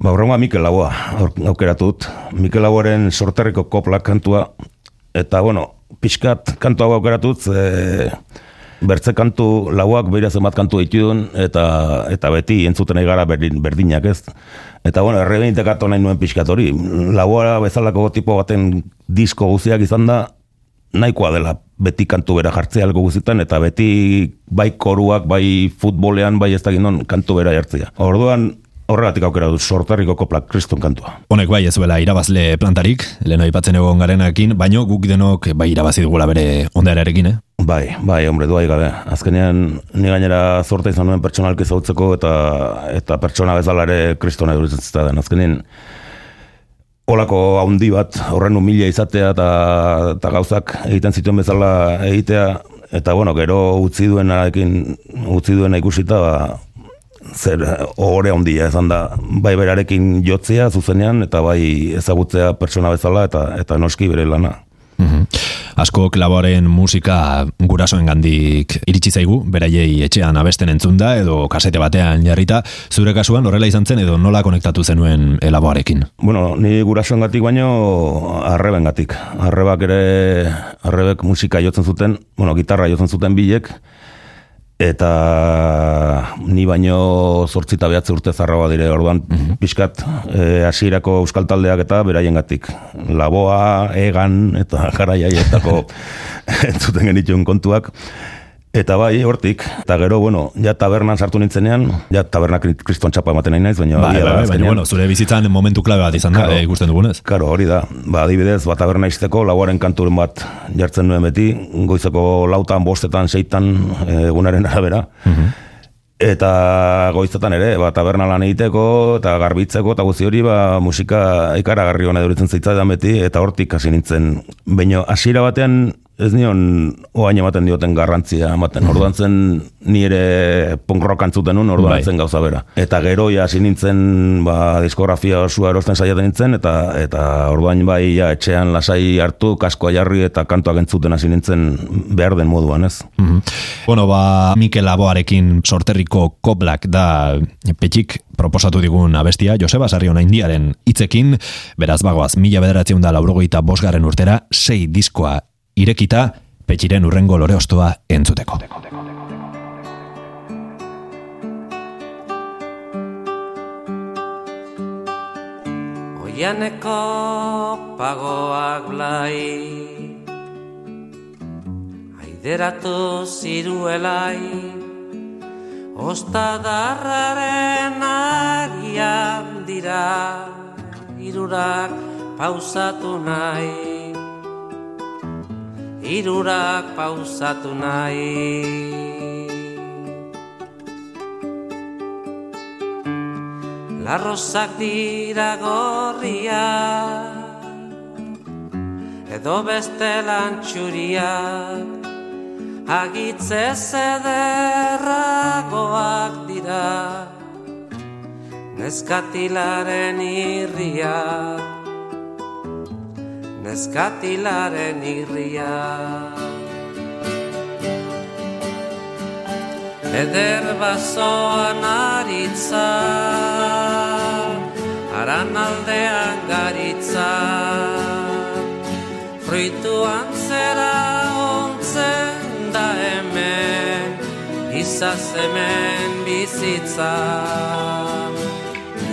Ba, horrengoa Mikel Laboa aur- aukeratu dut. Mikel Laboaren sorterriko kopla kantua. Eta, bueno, pixkat kantu hau aukeratu dut, ze bertze kantu lauak beira zenbat kantu ditudun, eta, eta beti entzuten gara berdin, berdinak ez. Eta, bueno, errebeintekatu nahi nuen pixkat hori. Laboa bezalako tipo baten disko guziak izan da, nahikoa dela beti kantu bera jartzea algo guzitan, eta beti bai koruak, bai futbolean, bai ez da kantu bera jartzea. Orduan, horregatik aukera dut sortarriko kopla kriston kantua. Honek bai ez duela irabazle plantarik, lehen aipatzen egon garenakin, baino guk denok bai irabazi dugula bere onderarekin, eh? Bai, bai, hombre, duai gabe. Azkenean, ni gainera zorta izan nuen pertsonalki zautzeko eta eta pertsona bezala ere kristona eduritzen zitaden. Azkenean, olako haundi bat, horren humilia izatea eta, eta gauzak egiten zituen bezala egitea, eta bueno, gero utzi duenarekin, utzi duena ikusita, ba, zer ohore handia izan da bai berarekin jotzea zuzenean eta bai ezagutzea pertsona bezala eta eta noski bere lana. Mhm. Asko klaboaren musika gurasoen gandik iritsi zaigu, beraiei etxean abesten entzunda edo kasete batean jarrita, zure kasuan horrela izan zen edo nola konektatu zenuen elaboarekin? Bueno, ni gurasoengatik baino arrebengatik. Arrebak ere arrebek musika jotzen zuten, bueno, gitarra jotzen zuten bilek eta ni baino zortzita behatze urte zarragoa dire, orduan pixkat eh, hasierako euskal taldeak eta beraiengatik. Laboa, egan eta garaiaietako entzuten genituen kontuak. Eta bai, hortik, eta gero, bueno, ja tabernan sartu nintzenean, ja tabernak kriston txapa ematen nahi naiz, baina Bai, da, bai, baina bueno, zure bizitzan momentu klabe bat izan da, Claro. eh, ikusten dugunez. Karo, hori da. Ba, adibidez, bat taberna izteko, lauaren kanturen bat jartzen nuen beti, goizeko lautan, bostetan, seitan, eh, egunaren arabera. Eta goizetan ere, ba, taberna lan egiteko, eta garbitzeko, eta guzti hori, ba, musika ikaragarri hona duritzen zaitzaidan beti, eta hortik hasi nintzen. Baina, hasiera batean, ez nion oain ematen dioten garrantzia ematen. Orduan zen ni ere punk rock antzuten nun, orduan Bai. zen gauza bera. Eta gero ja hasi nintzen ba, diskografia osua erosten saiatzen nintzen, eta eta orduan bai ja, etxean lasai hartu, kaskoa jarri eta kantuak entzuten hasi nintzen behar den moduan, ez? Mhm. Bueno, ba, Mikel Aboarekin sorterriko koblak da petxik proposatu digun abestia, Joseba Sarriona Indiaren hitzekin, beraz bagoaz, mila bederatzen da laurogeita bosgarren urtera, sei diskoa irekita, petxiren urrengo lore ostoa entzuteko. Oianeko pagoak blai Aideratu ziruelai Ostadarraren agian dira Irurak pausatu nahi Irurak pausatu nahi. Larrozak dira gorria Edo beste lantxuriak Agitze zederragoak dira Neskatilaren irriak Neskatilaren irriak Eder bazoan aritza Aran aldean garitza. Fruituan zera ontzen da hemen Izaz hemen bizitza.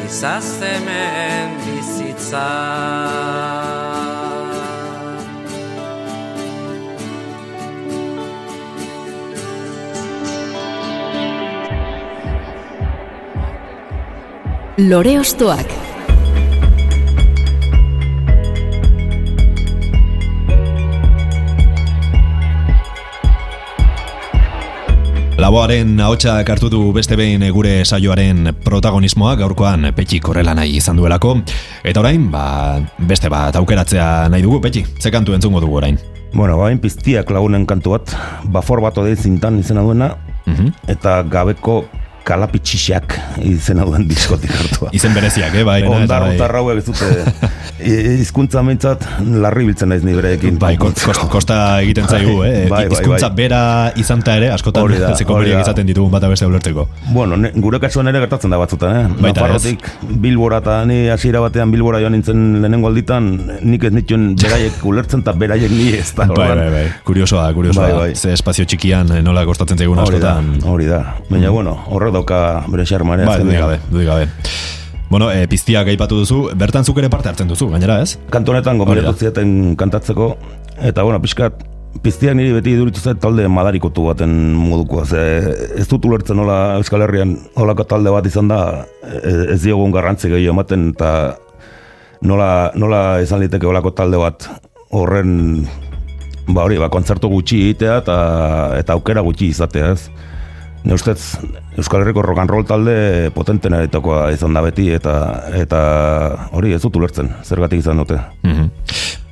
Izaz hemen bizitza Lore Ostoak Laboaren ahotsa hartu du beste behin gure saioaren protagonismoa gaurkoan Petxik horrela nahi izan duelako. Eta orain, ba, beste bat aukeratzea nahi dugu, Petxi, ze kantu entzungo dugu orain. Bueno, bain piztiak lagunen kantu bat, bafor bat odei zintan izena duena, Mhm. eta gabeko kalapitxixak izena duen diskotik hartua. Izen bereziak, eh, bai. Ondar, bai. ondar hauek ez dute hizkuntza mentzat larri biltzen naiz ni bereekin. Bai, kost, kost, kosta egiten zaigu, eh? Bai, bai, Hizkuntza bai. bera izan ta ere, askotan Hori da, zeko hori da. izaten ditugun bata beste ulertzeko. Bueno, ne, gure kasuan ere gertatzen da batzutan, eh? Baita Nafarrotik Bilbora eta ni hasiera batean Bilbora joan nintzen lehenengo alditan, nik ez nituen beraiek ulertzen eta beraiek ni ez da. Bai, bai, bai. Kuriosoa, kuriosoa. Bai, bai. Ze espazio txikian eh, nola kostatzen zaigun Hori da, askotan. hori da. Baina, bueno, horrek dauka bere xarmare. Bai, dudik gabe, dudik gabe. Bueno, e, piztiak aipatu duzu, bertan zuk ere parte hartzen duzu, gainera ez? Hori gomendatu da. zieten kantatzeko, eta, bueno, pixkat, piztiak niri beti iduritu zait talde madarikotu baten modukoa, ze ez dut ulertzen nola Euskal Herrian holako talde bat izan da, e- ez diogun garrantzi gehiago ematen, eta nola, nola izan liteke holako talde bat horren, ba hori, ba, kontzertu gutxi egitea eta, eta aukera gutxi izatea, ez? Ne ustez, Euskal Herriko rock and roll talde potentena eritakoa izan da beti, eta, eta hori ez dut ulertzen, zergatik izan dute. Mhm.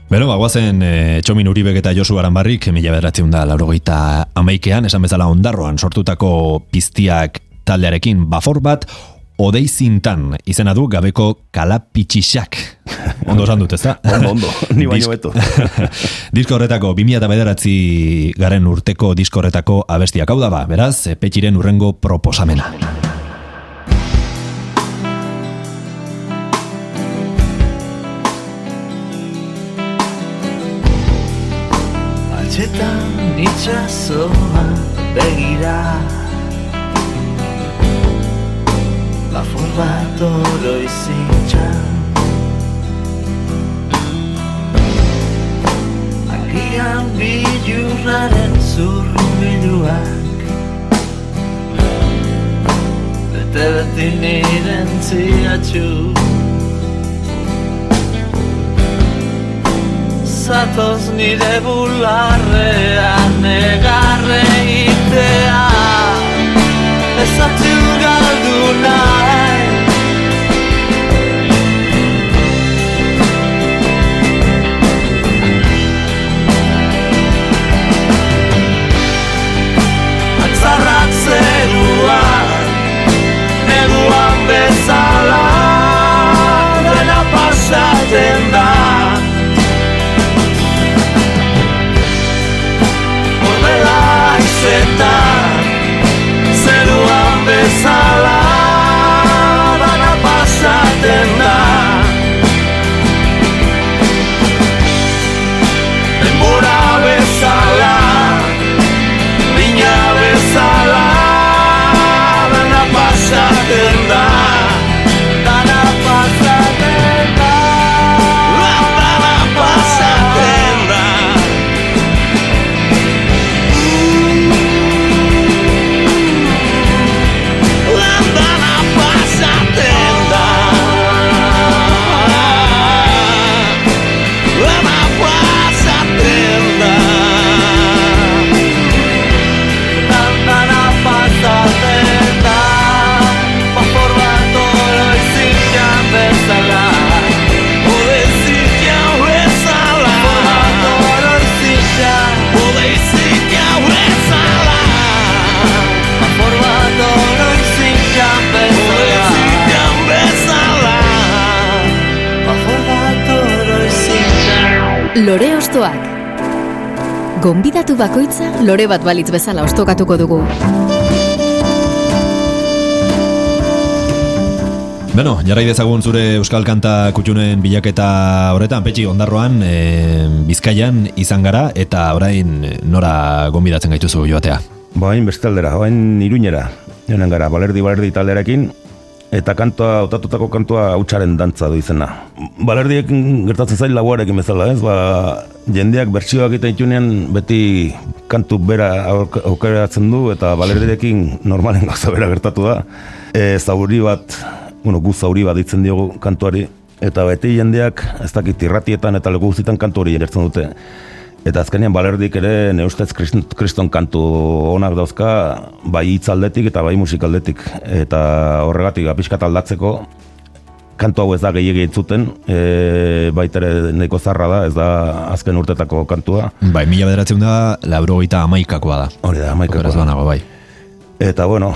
Bero, bagoazen e, Txomin Uribek eta Josu Aranbarrik, mila bederatzeun da laurogeita amaikean, esan bezala ondarroan sortutako piztiak taldearekin bafor bat, odei zintan izena du gabeko kalapitxixak. Ondo esan dut, ezta? Ondo, ondo, ni baino beto. disko horretako, 2000 eta bederatzi garen urteko disko horretako abestiak hau da ba, beraz, petxiren urrengo proposamena. Altxetan itxasoa begira Bafur bat oroizitxan Agian bilurraren zurrubiluak Bete beti niren ziatxu. Zatoz nire bularrean negarre itea. Ez zatu galdu nahi Gonbidatu bakoitza lore bat balitz bezala ostokatuko dugu. Beno, jarrai dezagun zure Euskal Kanta kutxunen bilaketa horretan, petxi ondarroan, e, Bizkaian izan gara, eta orain nora gonbidatzen gaituzu joatea. Bain beste aldera, bain iruñera. Jonen gara, balerdi balerdi talderekin, eta kantua, autatutako kantua hautsaren dantza du izena. Balerdiekin gertatzen zail laguarekin bezala, ez? Ba, jendeak bertsioak egiten ditunean beti kantu bera auk- aukeratzen du, eta balerdiekin normalen gauza bera gertatu da. E, zauri bat, bueno, gu zauri bat ditzen diogu kantuari, eta beti jendeak, ez dakit irratietan eta leku guztietan kantu hori jartzen dute. Eta azkenean balerdik ere ne ustez krist- kriston kantu onak dauzka, bai hitz aldetik eta bai musik aldetik. Eta horregatik apiskat aldatzeko, kantu hau ez da gehiegi entzuten, e, baita ere nahiko zarra da, ez da azken urtetako kantua. Bai, mila bederatzen da, laurogeita amaikakoa da. Hori da, amaikakoa. Okeraz banago, bai. Eta bueno,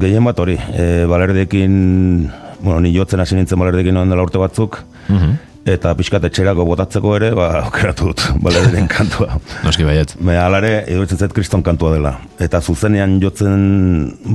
gehien bat hori, e, balerdekin, bueno, ni jotzen hasi nintzen balerdekin noen dela urte batzuk, Mhm. Eta pixkat etxerako botatzeko ere, ba, aukeratu dut balerderen kantua. Noski baiet. Me alare, iruditzen zait kriston kantua dela. Eta zuzenean jotzen,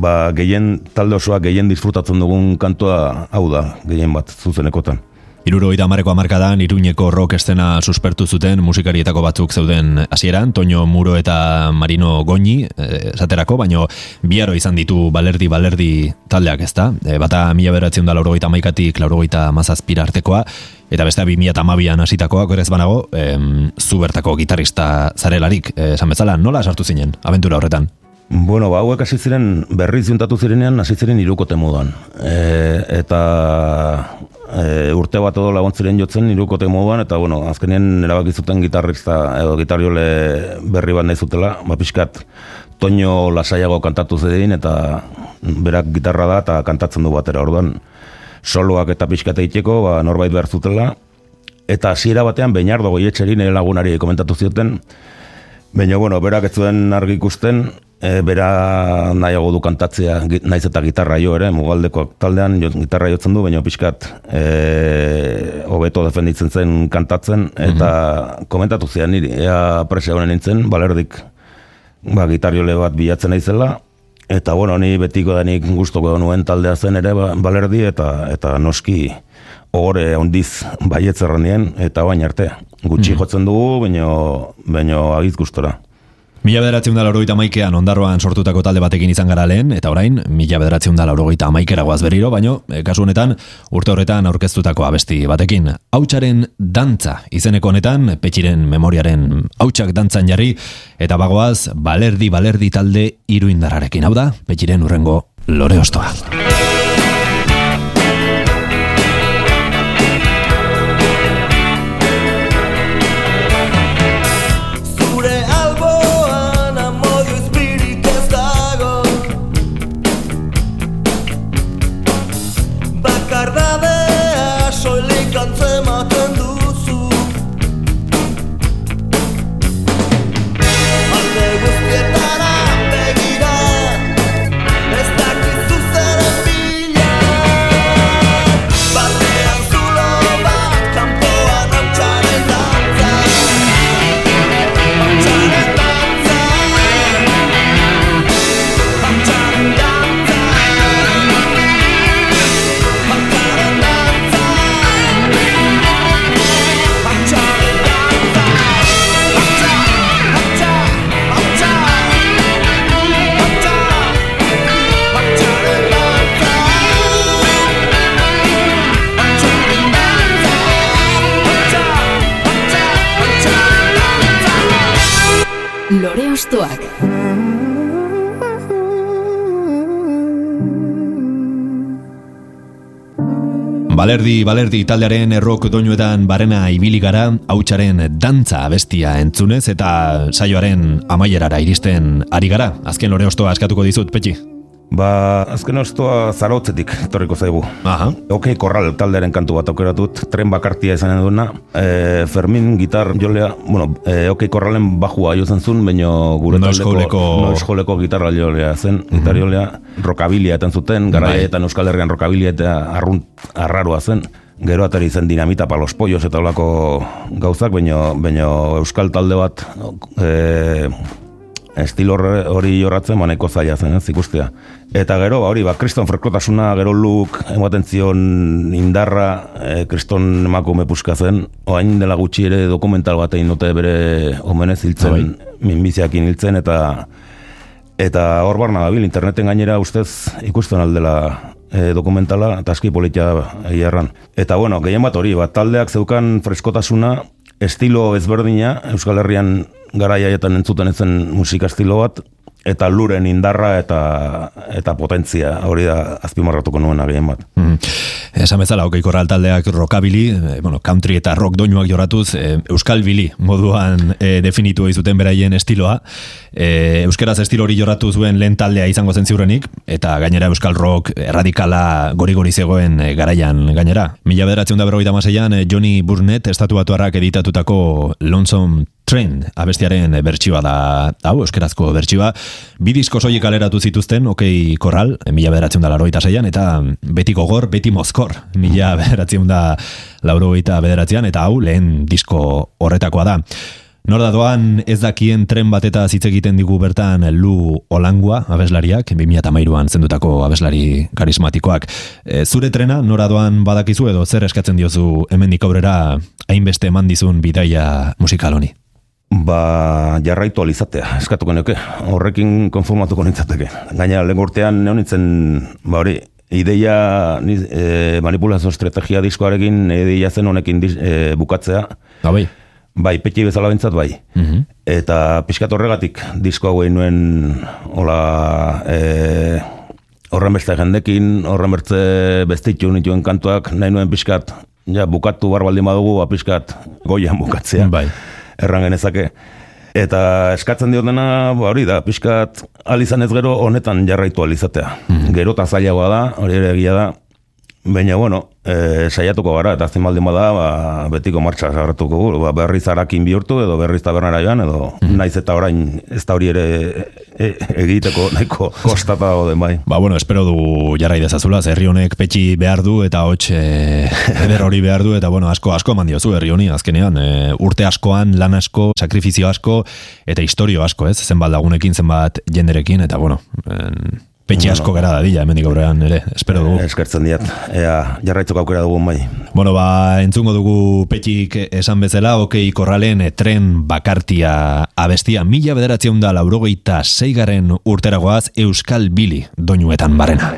ba, gehien, talde osoa gehien disfrutatzen dugun kantua hau da, gehien bat, zuzenekotan. Irurogeita amareko amarkadan, iruñeko rock estena suspertu zuten musikarietako batzuk zeuden hasieran, Toño Muro eta Marino Goñi, eh, esaterako, baino biaro izan ditu balerdi balerdi taldeak ezta. E, bata mila beratzen da laurogeita amaikatik laurogeita mazazpira artekoa, eta beste bi mila tamabian hasitakoa, gorez banago, em, zu bertako gitarrista zarelarik, eh, esan bezala, nola sartu zinen, aventura horretan? Bueno, ba, hauek hasi ziren, berriz juntatu zirenean, hasi ziren irukote moduan. E, eta e, urte bat edo lagun jotzen irukote moduan, eta bueno, azkenean erabaki zuten gitarrista edo gitariole berri bat nahi zutela, ba, pixkat, Toño lasaiago kantatu zedin, eta berak gitarra da, eta kantatzen du batera, orduan, soloak eta pixkat egiteko, ba, norbait behar zutela, eta hasiera batean Beñardo goietxeri nire lagunari komentatu zioten, Baina, bueno, berak ez zuen argi ikusten, e, bera nahiago du kantatzea, naiz eta gitarra jo ere, mugaldeko taldean jo, gitarra jotzen du, baina pixkat e, hobeto defenditzen zen kantatzen, eta komentatu zian niri, ea presa honen nintzen, balerdik ba, gitariole bat bilatzen naizela, eta bueno, ni betiko da nik gustoko nuen taldea zen ere ba, balerdi, eta eta noski ohore handiz baietz erranien, eta bain arte. Gutxi jotzen dugu, baino, baino agiz gustora. Mila bederatzen da laurogeita maikean ondarroan sortutako talde batekin izan gara lehen, eta orain, mila bederatzen da laurogeita maikera guaz berriro, baino, e, kasu honetan, urte horretan aurkeztutako abesti batekin. Hautsaren dantza, izeneko honetan, petxiren memoriaren hautsak dantzan jarri, eta bagoaz, balerdi balerdi talde iruindararekin. Hau da, petxiren urrengo lore ostoa. Balerdi, balerdi taldearen errok doinuetan barena ibili gara, hautsaren dantza abestia entzunez eta saioaren amaierara iristen ari gara. Azken lore ostoa askatuko dizut, Petxi. Ba, azken ostoa zarotzetik torriko zaigu. Aha. Ok, korral taldearen kantu bat aukeratut, tren bakartia izanen duena. E, Fermin gitar jolea, bueno, e, ok, korralen bajua jozen zuen, baina gure Noizkoleko- noizkoleko gitarra jolea zen, gitar jolea, rokabilia eten zuten, garaietan Euskal Herrian rokabilia eta arrunt, arraroa zen. Gero atari zen dinamita pa los pollos eta olako gauzak, baina, baina Euskal talde bat e, estilo hori jorratzen ba nahiko zaila zen, ez, ikustea. Eta gero, ba, hori, ba, kriston frekotasuna, gero luk, ematen zion indarra, e, kriston emakume puska zen, oain dela gutxi ere dokumental bat egin dute bere omenez hiltzen, minbiziakin hiltzen, eta eta hor barna dabil, interneten gainera ustez ikusten aldela e, dokumentala, eta aski politia egia erran. Eta bueno, gehien bat hori, bat taldeak zeukan freskotasuna, estilo ezberdina, Euskal Herrian garaiaietan entzuten ezen musika estilo bat, eta luren indarra eta eta potentzia hori da azpimarratuko nuena gehien bat. Mm. Esan bezala, okei korral taldeak rockabili, eh, bueno, country eta rock doinuak joratuz, eh, euskal bili moduan eh, definitu zuten beraien estiloa. Eh, euskeraz estilo hori joratu zuen lehen taldea izango zen ziurrenik, eta gainera euskal rock erradikala gori-gori zegoen garaian gainera. Mila bederatzen da berrogeita maseian, Johnny Burnett estatuatuarrak editatutako Lonesome Train abestiaren bertsioa da, hau, euskerazko bertsioa. Bi disko soilik kaleratu zituzten, okei korral, mila bederatzen da laroita zeian, eta beti gogor, beti mozkor, mila bederatzen da laurogeita bederatzean, eta hau, lehen disko horretakoa da. Nor da doan ez dakien tren bat eta hitz egiten digu bertan Lu Olangua abeslariak, 2008an zendutako abeslari karismatikoak. E, zure trena nora doan badakizu edo zer eskatzen diozu hemendik aurrera hainbeste eman dizun bidaia musikal honi? Ba, jarraitu alizatea, eskatuko nuke, horrekin konformatuko nintzateke. Gaina, lehen urtean neon nintzen, ba hori, ideia, ni, e, manipulazio estrategia diskoarekin, ideia zen honekin dis, e, bukatzea. Ba, bai. Bai, petxi bezala bintzat bai. Mhm. Eta pixkat horregatik disko hau nuen, hola, e, horren beste jendekin, horren beste bestitu nituen kantuak, nahi nuen pixkat, ja, bukatu bar baldin badugu, ba, pixkat goian bukatzea Bai. Erran genezake. Eta eskatzen diot dena, ba, hori da, pixkat alizan ez gero honetan jarraitu alizatea. Gero eta zailagoa da, hori ere egia da, baina bueno, e, saiatuko gara, eta azten baldin bada, ba, betiko martxa sartuko gu, ba, berriz arakin bihurtu, edo berriz tabernara joan, edo naiz eta orain ez da hori ere e, egiteko nahiko kostata den bai. Ba, bueno, espero du jarrai dezazula, herri honek petxi behar du eta hots e, eder hori behar du, eta bueno, asko asko eman diozu herri honi, azkenean, e, urte askoan, lan asko, sakrifizio asko, eta historio asko, ez, zenbat lagunekin, zenbat jenderekin, eta bueno, en, petxi asko gara dadila, hemendik aurrean ere, espero dugu. Eskertzen diat, ea jarraitzeko aukera dugun bai. Bueno, ba, entzungo dugu petxik esan bezala, okei korralen e, tren bakartia abestia mila bederatzen da laurogeita zeigaren urteragoaz Euskal Bili doinuetan barena.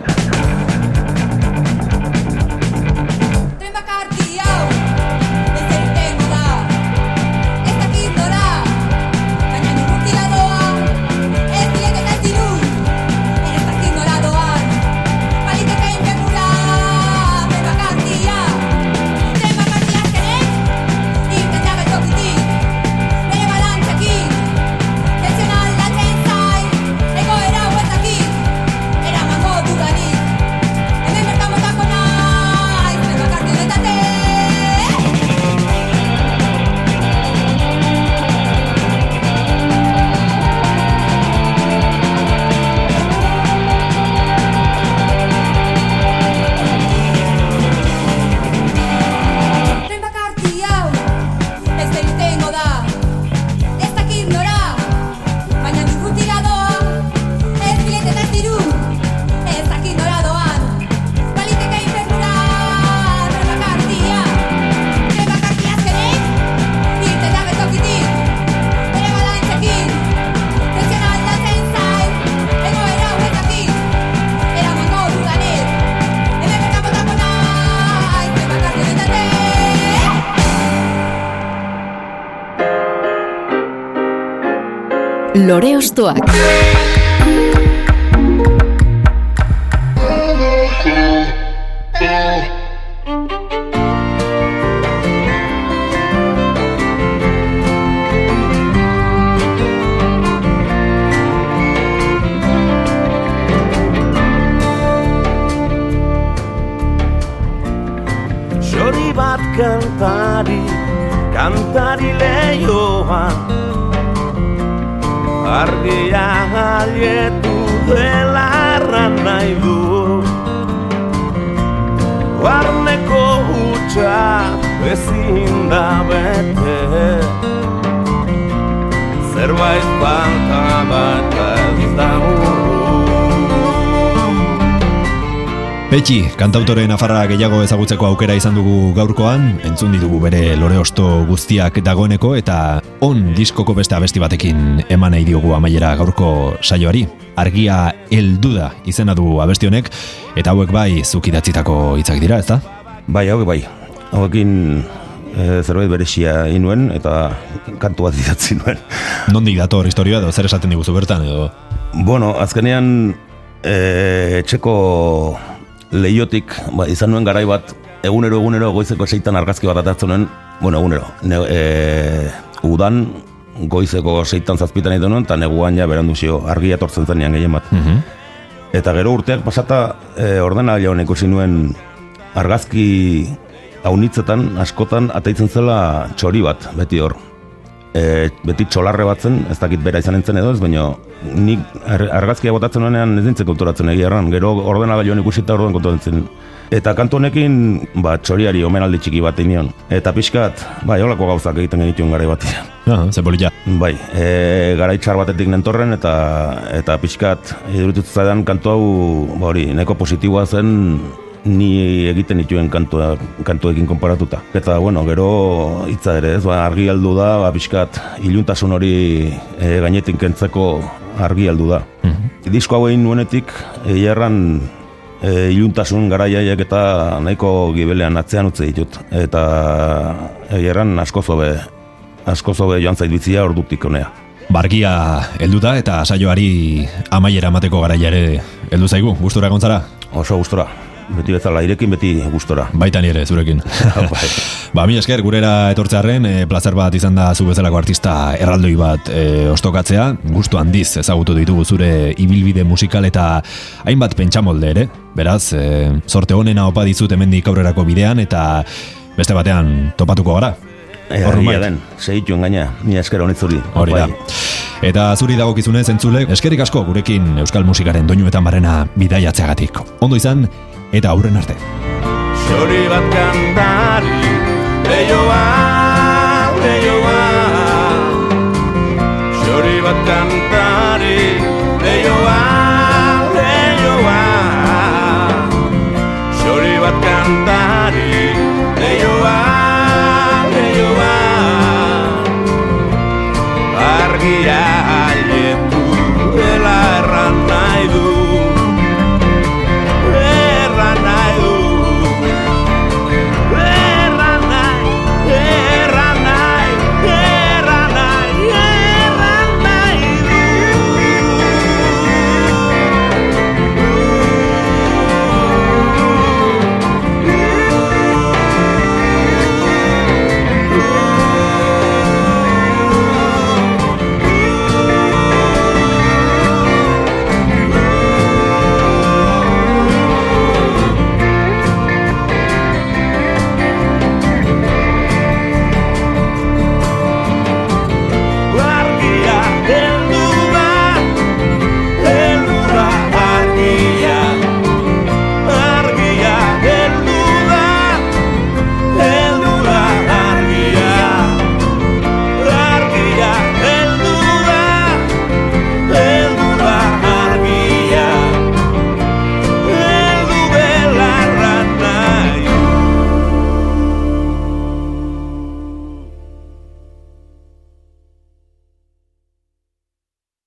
Lore Ostoak. Petxi, kantautore nafarra gehiago ezagutzeko aukera izan dugu gaurkoan, entzun ditugu bere lore osto guztiak dagoeneko eta on diskoko beste abesti batekin eman nahi diogu amaiera gaurko saioari. Argia heldu da izena du abesti honek eta hauek bai zuk idatzitako hitzak dira, ezta? Bai, hauek bai. Hauekin e, zerbait beresia inuen eta kantu bat idatzi nuen. Nondik dator historia edo zer esaten diguzu bertan edo? Bueno, azkenean e, etxeko leiotik ba, izan nuen garai bat egunero egunero goizeko seitan argazki bat atatzen nuen, bueno, egunero, ne, e, udan goizeko seitan zazpitan egiten nuen, eta neguan ja berandu zio, argia etortzen zenean gehien bat. Eta gero urteak pasata e, ordenagailuan ikusi nuen argazki haunitzetan, askotan, ataitzen zela txori bat, beti hor. E, beti txolarre batzen, ez dakit bera izan entzen edo ez, baina nik ar- argazkia botatzen nuenean ez nintzen konturatzen egia erran, gero ordenagailuan ikusita orduan konturatzen. Eta kantu honekin, ba, txoriari omenaldi txiki bat nion. Eta pixkat, bai, holako gauzak egiten genituen garai batean. Ah, ze polita. Bai, e, garaitxar batetik nentorren eta eta pixkat iruditu zaidan kantu hau, ba hori, neko positiboa zen ni egiten dituen kantua, kantuekin konparatuta. Eta, bueno, gero hitza ere, ez, ba, argi aldu da, ba, pixkat iluntasun hori e, gainetik kentzeko argi aldu da. Disko hau egin nuenetik, egia erran, e, iluntasun garaiaiek eta nahiko gibelean atzean utzi ditut. Eta egia erran asko zobe, asko zobe joan zait bizia ordutik honea. Bargia heldu da eta saioari amaiera emateko garaia ere heldu zaigu, gustura gontzara? Oso gustora. Beti bezala, irekin beti gustora. Baita nire, zurekin. bai. Ba, mi esker, gurera etortzearen, e, plazer bat izan da zu bezalako artista erraldoi bat e, ostokatzea, gustu handiz ezagutu ditugu zure ibilbide musikal eta hainbat pentsamolde ere, beraz, e, sorte honena opa dizut hemendik aurrerako bidean eta beste batean topatuko gara. E, argia bai. den, segituen gaina, ni esker honitzuri. Hori da. Bai. Eta zuri dagokizunez entzule, eskerrik asko gurekin Euskal Musikaren doinuetan barrena bidaiatzeagatik. Ondo izan, eta aurren arte. Txori bat kantari Leioa, leioa